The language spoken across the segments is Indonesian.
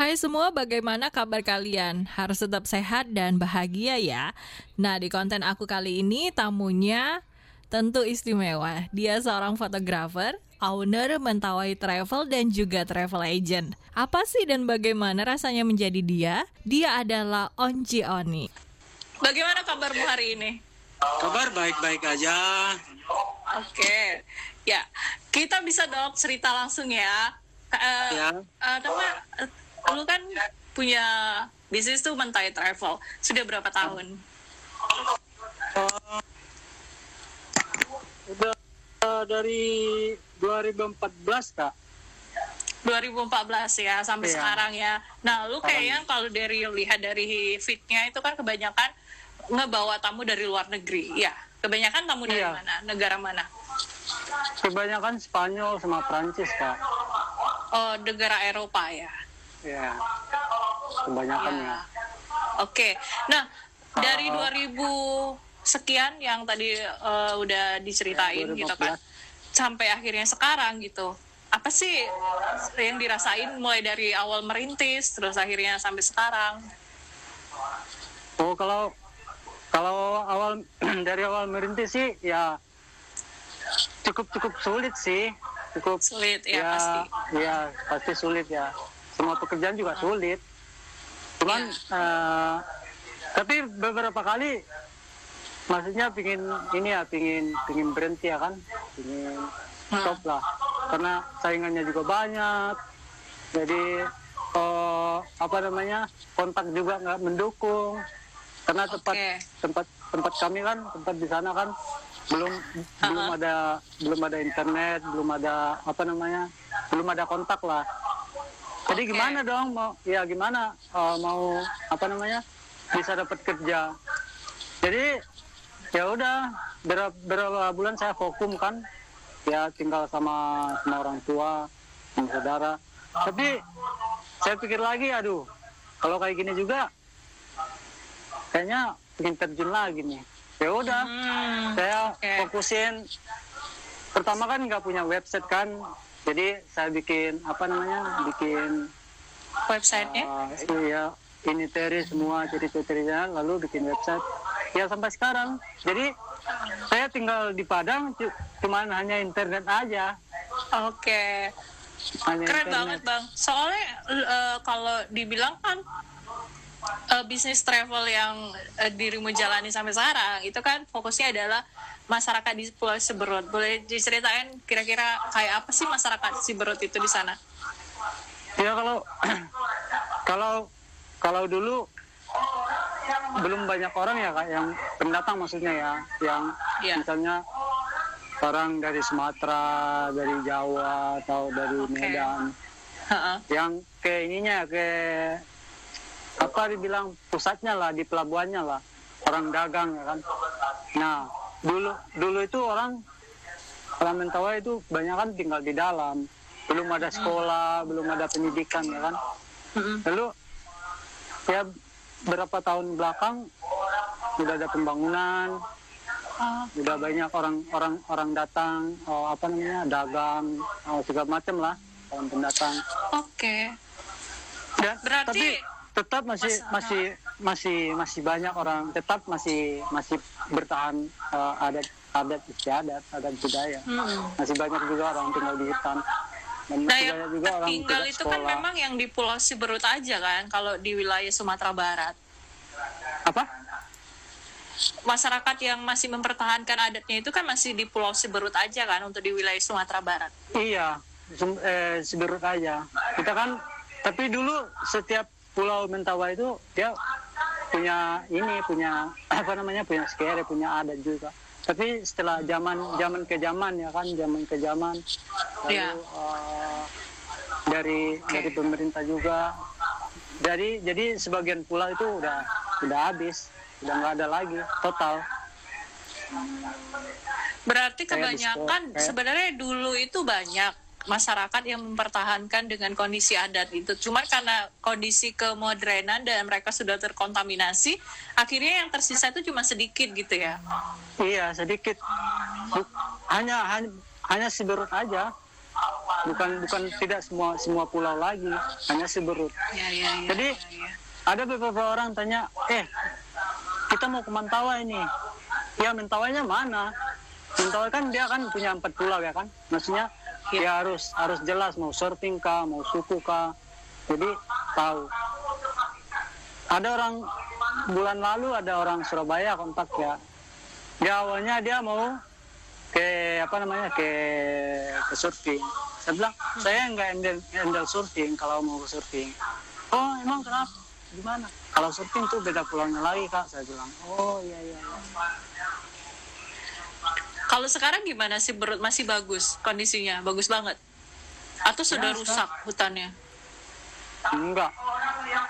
Hai semua, bagaimana kabar kalian? Harus tetap sehat dan bahagia ya. Nah, di konten aku kali ini tamunya tentu istimewa. Dia seorang fotografer, owner Mentawai Travel dan juga travel agent. Apa sih dan bagaimana rasanya menjadi dia? Dia adalah Onci Oni. Bagaimana kabarmu hari ini? Kabar baik-baik aja. Oke, ya kita bisa dong cerita langsung ya. Uh, ya. Uh, nama, uh, lu kan punya bisnis tuh Mentai Travel. Sudah berapa tahun? Uh, udah uh, dari 2014 kak. 2014 ya sampai iya. sekarang ya. Nah, lu kayaknya kalau dari lihat dari fitnya itu kan kebanyakan ngebawa tamu dari luar negeri. Ya, kebanyakan tamu dari iya. mana? Negara mana? Kebanyakan Spanyol sama Prancis, Kak. Oh, negara Eropa ya? Ya, kebanyakan ya. ya. Oke, nah dari uh, 2000 sekian yang tadi uh, udah diceritain ya, gitu kan, sampai akhirnya sekarang gitu, apa sih yang dirasain mulai dari awal merintis terus akhirnya sampai sekarang? Oh kalau kalau awal dari awal merintis sih ya cukup cukup sulit sih cukup sulit ya, ya pasti ya pasti sulit ya semua pekerjaan juga hmm. sulit cuman ya. uh, tapi beberapa kali maksudnya pingin ini ya pingin pingin berhenti ya kan pingin hmm. stop lah karena saingannya juga banyak jadi uh, apa namanya kontak juga nggak mendukung karena tempat okay. tempat tempat kami kan tempat di sana kan belum uh-huh. belum ada belum ada internet belum ada apa namanya belum ada kontak lah jadi okay. gimana dong mau ya gimana uh, mau apa namanya bisa dapat kerja? Jadi ya udah berapa, berapa bulan saya vakum kan? Ya tinggal sama sama orang tua sama saudara. Tapi saya pikir lagi aduh kalau kayak gini juga kayaknya ingin terjun lagi nih. Ya udah hmm, saya okay. fokusin. Pertama kan nggak punya website kan jadi saya bikin apa namanya bikin websitenya? uh, iya ini teri semua jadi cerita lalu bikin website. Ya sampai sekarang. Jadi saya tinggal di Padang cuman hanya internet aja. Oke. Okay. keren internet. banget bang. Soalnya uh, kalau dibilang kan uh, bisnis travel yang uh, dirimu jalani sampai sekarang itu kan fokusnya adalah masyarakat di Pulau Siberut. Boleh diceritain kira-kira kayak apa sih masyarakat Siberut itu di sana? Ya kalau kalau kalau dulu belum banyak orang ya kak yang pendatang maksudnya ya yang yeah. misalnya orang dari Sumatera, dari Jawa atau dari okay. Medan, uh -uh. yang ke ininya ke apa dibilang pusatnya lah di pelabuhannya lah. Orang dagang ya kan? Nah dulu dulu itu orang orang Mentawai itu banyak kan tinggal di dalam. Belum ada sekolah belum ada pendidikan ya kan? Lalu ya berapa tahun belakang sudah ada pembangunan sudah banyak orang orang orang datang oh, apa namanya dagang oh, segala macam lah orang pendatang. Oke. Okay. Dan, berarti tapi tetap masih masih masih masih banyak orang. Tetap masih masih bertahan uh, adat adat istiadat adat budaya. Hmm. masih banyak juga orang tinggal di hutan. Dan nah, masih banyak juga orang tinggal itu kan sekolah. kan memang yang di Pulau Siberut aja kan kalau di wilayah Sumatera Barat. Apa? Masyarakat yang masih mempertahankan adatnya itu kan masih di Pulau Siberut aja kan untuk di wilayah Sumatera Barat. Iya eh, Siberut aja. Kita kan tapi dulu setiap Pulau Mentawai itu dia punya ini punya apa namanya punya sekere punya adat juga tapi setelah zaman zaman ke zaman ya kan zaman ke zaman lalu yeah. uh, dari okay. dari pemerintah juga jadi jadi sebagian pulau itu udah udah habis udah nggak ada lagi total berarti kebanyakan sebenarnya dulu itu banyak masyarakat yang mempertahankan dengan kondisi adat itu. Cuma karena kondisi kemodernan dan mereka sudah terkontaminasi, akhirnya yang tersisa itu cuma sedikit gitu ya. Iya, sedikit. Hanya hanya hanya Siberut aja. bukan bukan tidak semua semua pulau lagi hanya Siberut Ya, ya, ya. Jadi ada beberapa orang tanya, eh kita mau ke Mentawai ini. Ya Mentawainya mana? Mentawai kan dia kan punya empat pulau ya kan. Maksudnya ya harus harus jelas mau surfing kah, mau suku kah. Jadi tahu. Ada orang bulan lalu ada orang Surabaya kontak ya. Dia awalnya dia mau ke apa namanya ke ke surfing. Saya bilang saya nggak handle, handle surfing kalau mau ke surfing. Oh emang kenapa? Gimana? Kalau surfing tuh beda pulaunya lagi kak. Saya bilang. Oh iya iya. iya. Kalau sekarang gimana sih Berut? Masih bagus kondisinya? Bagus banget? Atau sudah Ya, rusak hutannya? Enggak.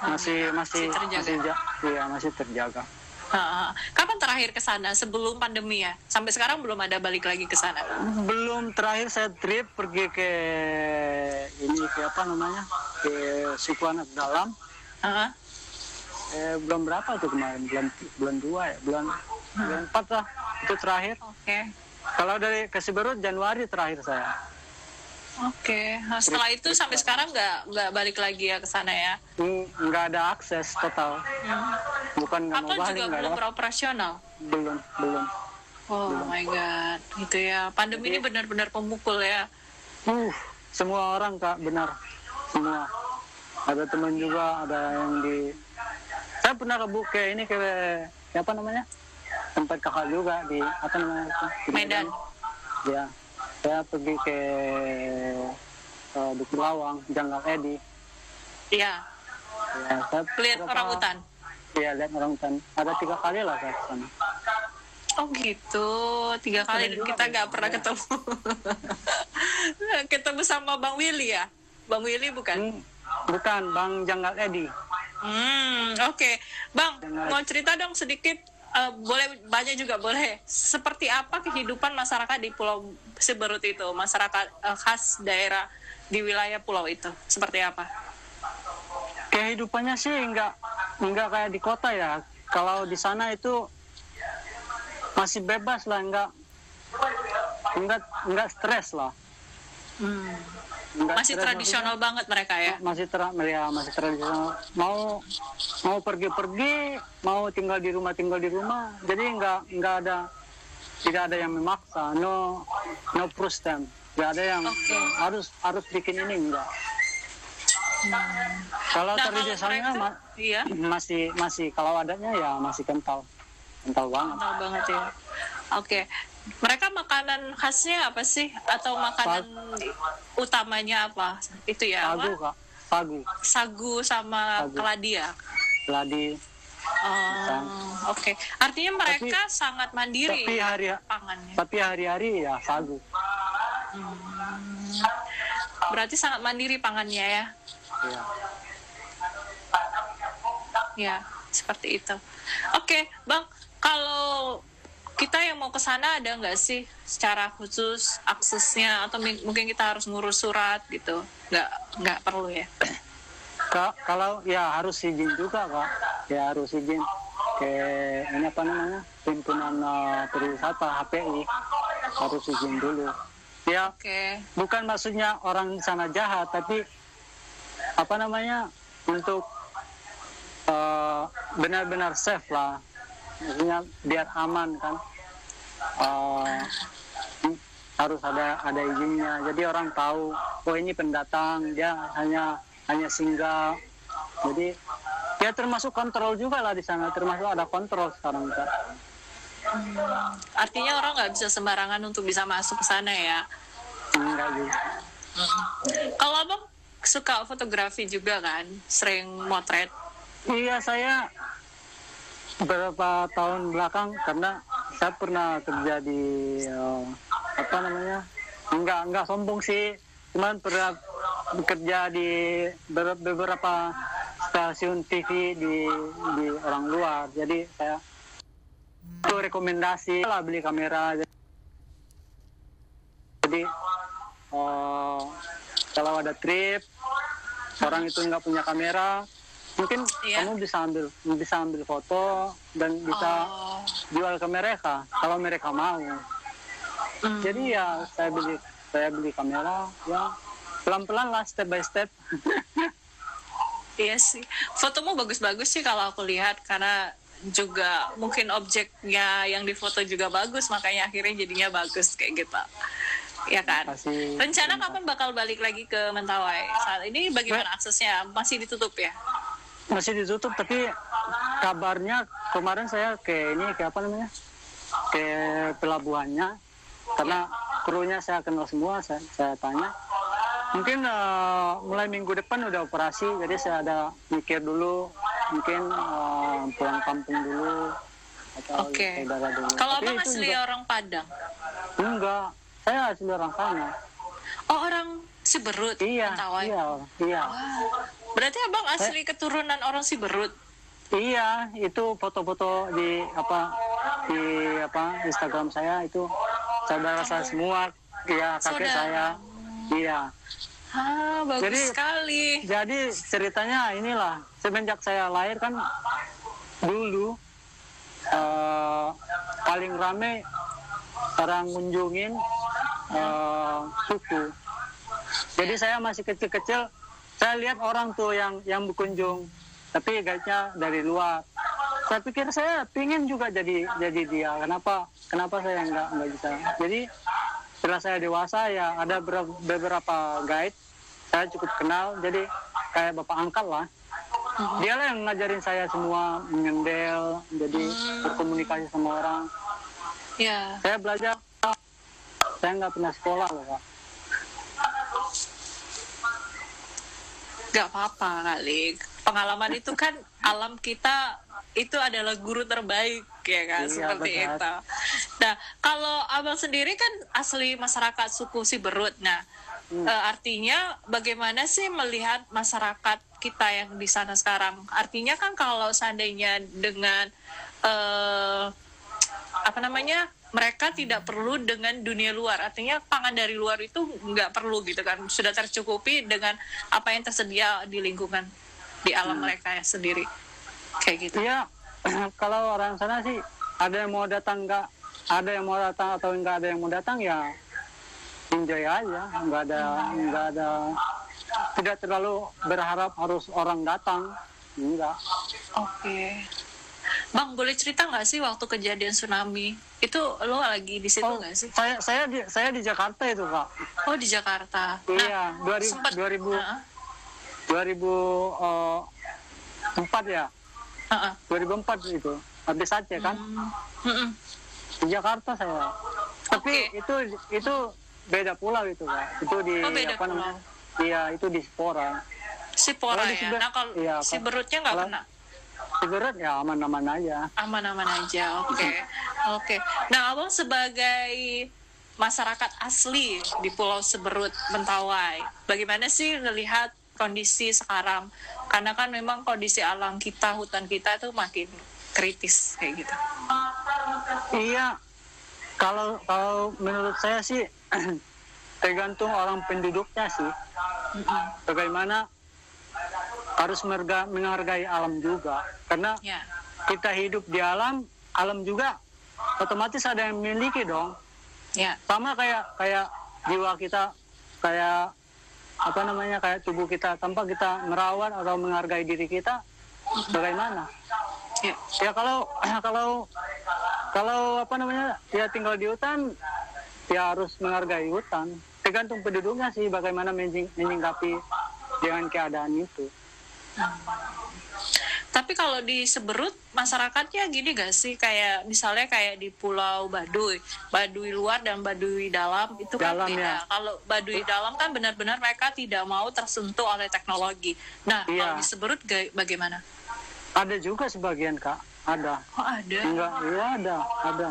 Masih masih Masih terjaga. masih iya masih terjaga. Ha, Kapan terakhir ke sana? Sebelum pandemi ya? Sampai sekarang belum ada balik lagi ke sana? Belum terakhir saya trip pergi ke ini ke apa namanya ke suku anak dalam. Ha? Eh, belum berapa tuh kemarin? Bulan bulan dua ya? Bulan bulan empat lah itu terakhir. Oke. Kalau dari ke Siberut Januari terakhir saya. Oke. Nah, setelah itu sampai sekarang nggak nggak balik lagi ya ke sana ya? Hmm, nggak ada akses total. Bukan nggak mau balik, juga belum beroperasional? Belum, belum. Oh my god, gitu ya. Pandemi ini benar-benar pemukul ya. Uh, semua orang kak benar, semua. Ada teman juga, ada yang di. Saya pernah ke Bu- ke ini ke apa namanya tempat kakak juga di apa namanya? Di Medan. Ya, saya pergi ke uh, Duku Lawang, Janggal Edi. Iya, Ya, saya lihat orang hutan. Iya, lihat orang hutan. Ada tiga kali lah saya ke sana. Oh gitu, tiga kali dan kita nggak pernah ketemu. ketemu sama Bang Willy ya? Bang Willy bukan? Hmm, bukan, Bang Janggal Edi. Hmm, oke. Bang, mau cerita dong sedikit, eh, boleh banyak juga boleh. Seperti apa kehidupan masyarakat di Pulau Siberut itu? Masyarakat eh, khas daerah di wilayah pulau itu, seperti apa? kehidupannya sih nggak nggak kayak di kota ya kalau di sana itu masih bebas lah nggak nggak nggak stres lah Hmm. Nggak Masih stres, tradisional banget mereka ya? maksudnya masih ter ya masih tradisional mau mau pergi-pergi mau tinggal di rumah tinggal di rumah jadi nggak nggak ada tidak ada yang memaksa no no push them nggak ada yang Oke. harus harus bikin ini enggak kalau Nah, tradisionalnya ma- Iya. masih masih kalau adanya ya masih kental kental banget Kental banget ya. Oke. Mereka makanan khasnya apa sih? Atau makanan utamanya apa? Itu ya sagu apa? kak sagu Sagu sama Sagu. keladi ya? geladi Oh, oke. Artinya mereka sangat mandiri tapi ya hari pangannya. tapi hari-hari ya sagu Berarti sangat mandiri pangannya ya. ya Ya, seperti itu. Oke, Bang, kalau kita yang mau ke sana ada nggak sih secara khusus aksesnya atau mungkin kita harus ngurus surat gitu? Nggak, nggak perlu ya? Kak, kalau ya harus izin juga kak ya harus izin ke ini apa namanya pimpinan uh, perwisata HPI harus izin dulu ya Oke. bukan maksudnya orang di sana jahat tapi apa namanya untuk uh, benar-benar safe lah maksudnya biar aman kan Uh, harus ada ada izinnya. Jadi orang tahu oh ini pendatang dia hanya hanya singgah. Jadi ya termasuk kontrol juga lah di sana. Termasuk ada kontrol sekarang kak. Artinya orang nggak bisa sembarangan untuk bisa masuk ke sana ya. enggak juga. Kalau abang suka fotografi juga kan, sering motret. Iya saya beberapa tahun belakang karena saya pernah kerja di eh, apa namanya? Enggak enggak sombong sih. Cuman pernah bekerja di ber- beberapa stasiun TV di di orang luar. Jadi saya itu rekomendasi lah beli kamera. Jadi eh, kalau ada trip orang itu nggak punya kamera mungkin Iya. kamu bisa ambil bisa ambil foto dan bisa Oh. jual ke mereka kalau mereka mau Hmm. jadi ya saya beli saya beli kamera ya pelan-pelan lah step by step Iya sih. Fotomu bagus-bagus sih kalau aku lihat karena juga mungkin objeknya yang difoto juga bagus makanya akhirnya jadinya bagus kayak gitu. Ya kan. Kasih- Rencana kapan bakal balik lagi ke Mentawai? Saat ini bagaimana aksesnya? Masih ditutup ya? Masih ditutup tapi kabarnya kemarin saya ke ini ke apa namanya ke pelabuhannya karena krunya saya kenal semua saya, saya tanya mungkin eh, mulai minggu depan udah operasi jadi saya ada mikir dulu mungkin eh, pulang kampung dulu atau Oke. saudara dulu Kalau abang asli juga- orang Padang? enggak saya asli orang sana Oh orang Siberut, iya Mentawai. iya iya berarti abang asli keturunan orang Siberut. Iya, itu foto-foto di apa di apa Instagram saya itu saudara saya semua, iya kakek Saudara. saya, iya. Ah, bagus Jadi- sekali. Jadi ceritanya inilah semenjak saya lahir kan dulu eh, paling rame orang kunjungin eh, suku. Jadi saya masih kecil-kecil, saya lihat orang tuh yang yang berkunjung, tapi guide-nya dari luar. Saya pikir saya pingin juga jadi jadi dia. Kenapa kenapa saya nggak nggak bisa? Jadi setelah saya dewasa ya ada beberapa, guide saya cukup kenal, jadi kayak bapak angkat lah. Dia lah yang ngajarin saya semua mengendel, jadi berkomunikasi sama orang. Ya, Saya belajar, saya nggak pernah sekolah loh pak. Gak apa-apa kali. Pengalaman itu kan alam kita itu adalah guru terbaik ya kan Iya, seperti benar. itu. Nah, kalau abang sendiri kan asli masyarakat suku Siberut. Nah, Hmm. eh, artinya bagaimana sih melihat masyarakat kita yang di sana sekarang? Artinya kan kalau seandainya dengan eh, apa namanya mereka tidak perlu dengan dunia luar. Artinya pangan dari luar itu nggak perlu gitu kan. Sudah tercukupi dengan apa yang tersedia di lingkungan di alam mereka ya sendiri. Kayak gitu. Iya, kalau orang sana sih ada yang mau datang nggak, ada yang mau datang atau nggak ada yang mau datang ya enjoy aja, nggak ada nggak ada tidak terlalu berharap harus orang datang, enggak. oke bang boleh cerita nggak sih waktu kejadian tsunami itu lo lagi di situ Oh, nggak sih saya saya di saya di Jakarta itu kak. oh di Jakarta Iya, 2000 sempat 2000 Heeh, 2004 ya, heeh. 2004 itu habis Aceh kan. Hmm, mm-mm. di Jakarta saya. Tapi itu itu beda pulau itu Kak. Itu di Oh, beda apa namanya? pulau. Iya, itu di Spora. si Pora Kalau di ya nah kalau iya, si berutnya nggak kena Siberat ya aman-aman aja. aman-aman aja oke oke nah abang sebagai masyarakat asli di Pulau Seberut Mentawai bagaimana sih melihat kondisi sekarang karena kan memang kondisi alam kita hutan kita tuh makin kritis kayak gitu Iya. Kalau kalau menurut saya sih tergantung orang penduduknya sih. Bagaimana harus merga- menghargai alam juga. Karena ya. kita hidup di alam, alam juga otomatis ada yang memiliki dong. ya. Sama kayak kayak jiwa kita kayak apa namanya kayak tubuh kita. Tanpa kita merawat atau menghargai diri kita bagaimana? Ya. Ya kalau kalau kalau apa namanya ya tinggal di hutan ya harus menghargai hutan. Tergantung penduduknya sih bagaimana menying- menyingkapi dengan keadaan itu Tapi kalau di Seberut masyarakatnya gini gak sih kayak misalnya kayak di Pulau Baduy, Baduy luar dan Baduy dalam itu kan Dalam, beda. ya. Kalau Baduy dalam kan benar-benar mereka tidak mau tersentuh oleh teknologi. Nah, Iya. kalau di Seberut ga- bagaimana? ada juga sebagian kak ada Oh ada. Enggak, iya ada, ada.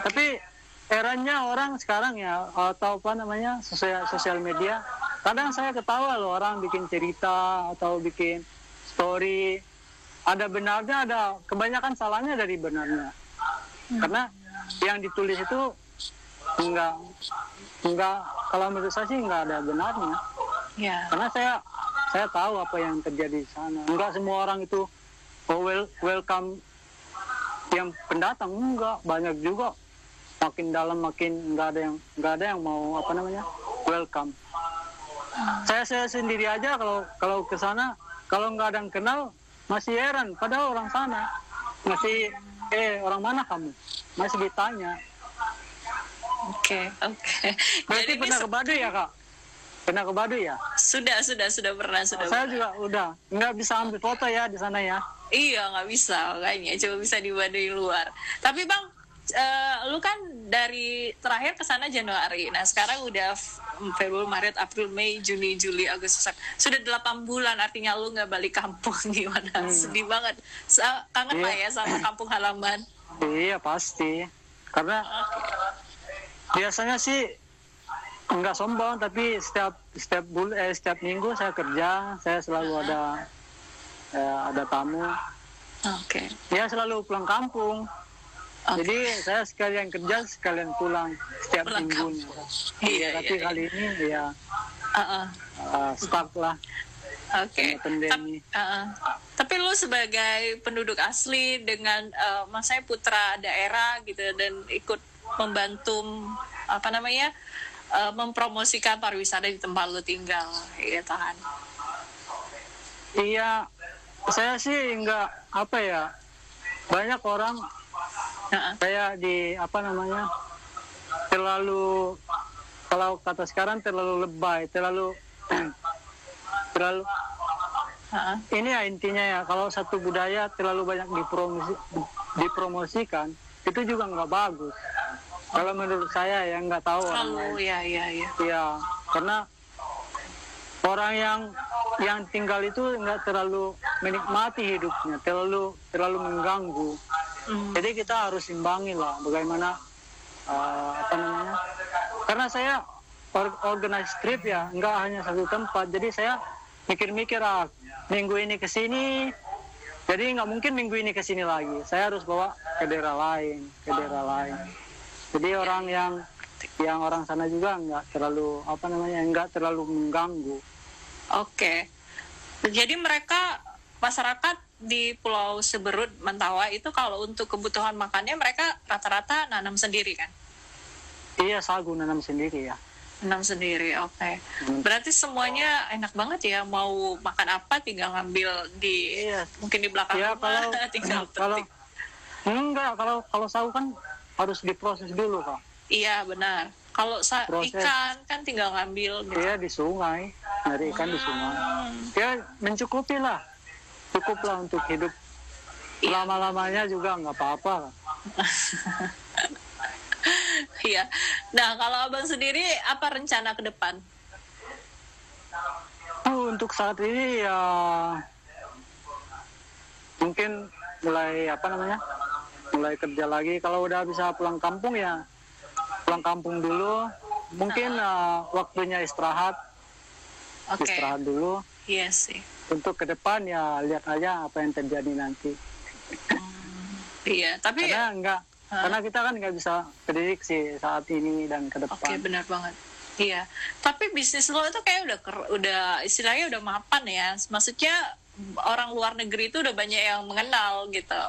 Tapi eranya orang sekarang ya atau apa namanya sosial sosial media. Kadang saya ketawa loh orang bikin cerita atau bikin story. Ada benarnya, ada kebanyakan salahnya dari benarnya. Karena yang ditulis itu enggak enggak kalau menurut saya sih enggak ada benarnya Ya. karena saya saya tahu apa yang terjadi di sana. Enggak semua orang itu oh, wel- welcome yang pendatang enggak banyak juga makin dalam makin enggak ada yang enggak ada yang mau apa namanya welcome. Saya saya sendiri aja kalau kalau ke sana kalau nggak ada yang kenal masih heran padahal orang sana masih eh orang mana kamu masih ditanya Oke, oke. berarti Jadi ini pernah ke Baduy ya kak pernah ke Baduy ya sudah, sudah, sudah pernah, sudah saya pernah. juga udah nggak bisa ambil foto ya di sana ya Iya nggak bisa makanya cuma bisa di Baduy luar. Tapi bang, eh, lu kan dari terakhir ke sana Januari. Nah sekarang udah Februari, Maret, April, Mei, Juni, Juli, Agustus. Sudah 8 bulan artinya lu nggak balik kampung gimana? Sedih banget. Kangen Iya. lah ya sama kampung halaman. iya pasti karena biasanya sih nggak sombong tapi setiap setiap bul eh, setiap minggu saya kerja saya selalu ada eh, ada tamu Oke. ya selalu pulang kampung Oke. jadi saya sekalian kerja sekalian pulang setiap Pulang minggunya Iya, tapi iya, kali ini ya Uh-uh. uh, stuck lah Oke. Pandemi. Tap- uh-uh. Tapi lu sebagai penduduk asli dengan uh, maksudnya putra daerah gitu dan ikut membantu apa namanya uh, mempromosikan pariwisata di tempat lu tinggal, ya tahan. iya saya sih nggak apa ya banyak orang Uh-uh. saya di apa namanya terlalu kalau kata sekarang terlalu lebay terlalu terlalu Uh-uh. ini ya intinya ya kalau satu budaya terlalu banyak dipromosi, dipromosikan itu juga nggak bagus kalau menurut saya ya nggak tahu orang lain ya ya ya. ya karena orang yang yang tinggal itu nggak terlalu menikmati hidupnya terlalu terlalu mengganggu Hmm. jadi kita harus imbangi lah bagaimana uh, apa namanya. Karena saya or- organize trip ya nggak hanya satu tempat. Jadi saya mikir-mikir ah minggu ini ke sini. Jadi nggak mungkin minggu ini ke sini lagi. Saya harus bawa ke daerah lain ke daerah lain. Jadi orang yang yang orang sana juga nggak terlalu apa namanya nggak terlalu mengganggu. Oke. Jadi mereka masyarakat di Pulau Seberut Mentawa itu kalau untuk kebutuhan makannya mereka rata-rata nanam sendiri kan? iya sagu nanam sendiri ya Nanam sendiri, oke. Hmm. Berarti semuanya enak banget ya. Mau makan apa tinggal ngambil di Iya. mungkin di belakang ya rumah, kalau tinggal kalau petik. enggak kalau kalau sagu kan harus diproses dulu kak Iya benar. Kalau sa- Proses. ikan kan tinggal ngambil gitu. Iya di sungai, nyari ikan di sungai. Ya mencukupi lah, cukup lah untuk hidup. Iya. Lama-lamanya juga nggak apa-apa. Iya. Nah kalau abang sendiri apa rencana ke depan? Oh, untuk saat ini ya mungkin mulai apa namanya, mulai kerja lagi. Kalau udah bisa pulang kampung ya pulang kampung dulu. Mungkin eh, waktunya istirahat, Oke. istirahat dulu. Iya sih. Untuk ke depan ya lihat aja apa yang terjadi nanti. Iya. Tapi karena enggak karena kita kan nggak bisa prediksi saat ini dan ke Oke, depan benar banget. Iya. Tapi bisnis lo itu kayak udah udah istilahnya udah mapan ya. Maksudnya orang luar negeri itu udah banyak yang mengenal gitu.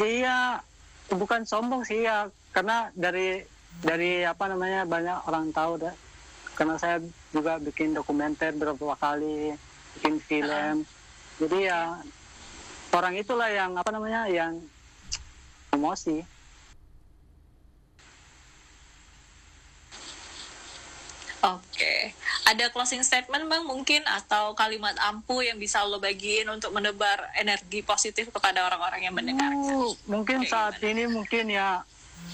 Iya bukan sombong sih ya karena dari dari apa namanya banyak orang tahu dah karena saya juga bikin dokumenter beberapa kali bikin film jadi ya orang itulah yang apa namanya yang promosi Oke. Ada closing statement Bang mungkin atau kalimat ampuh yang bisa lo bagiin untuk menebar energi positif kepada orang-orang yang mendengarkan. Uh, mungkin Kayak saat ini mungkin ya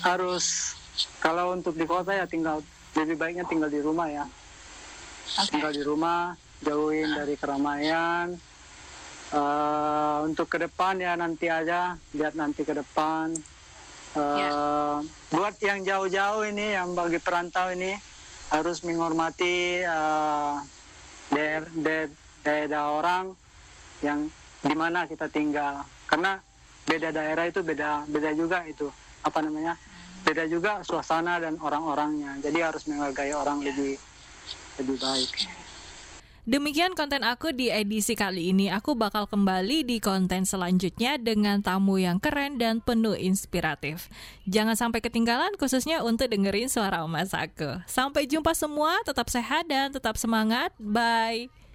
harus kalau untuk di kota ya tinggal lebih baiknya tinggal di rumah ya Oke. tinggal di rumah jauhin dari keramaian. Eh, untuk ke depan ya nanti aja lihat nanti ke depan. Eh, Ya. buat yang jauh-jauh ini yang bagi perantau ini harus menghormati eh, daer- daer- daerah orang yang di mana kita tinggal. Karena beda daerah itu beda beda juga itu apa namanya? Beda juga suasana dan orang-orangnya. Jadi harus menghargai orang lebih lebih baik Demikian konten aku di edisi kali ini. Aku bakal kembali di konten selanjutnya dengan tamu yang keren dan penuh inspiratif. Jangan sampai ketinggalan khususnya untuk dengerin suara emas aku. Sampai jumpa semua, tetap sehat dan tetap semangat. Bye.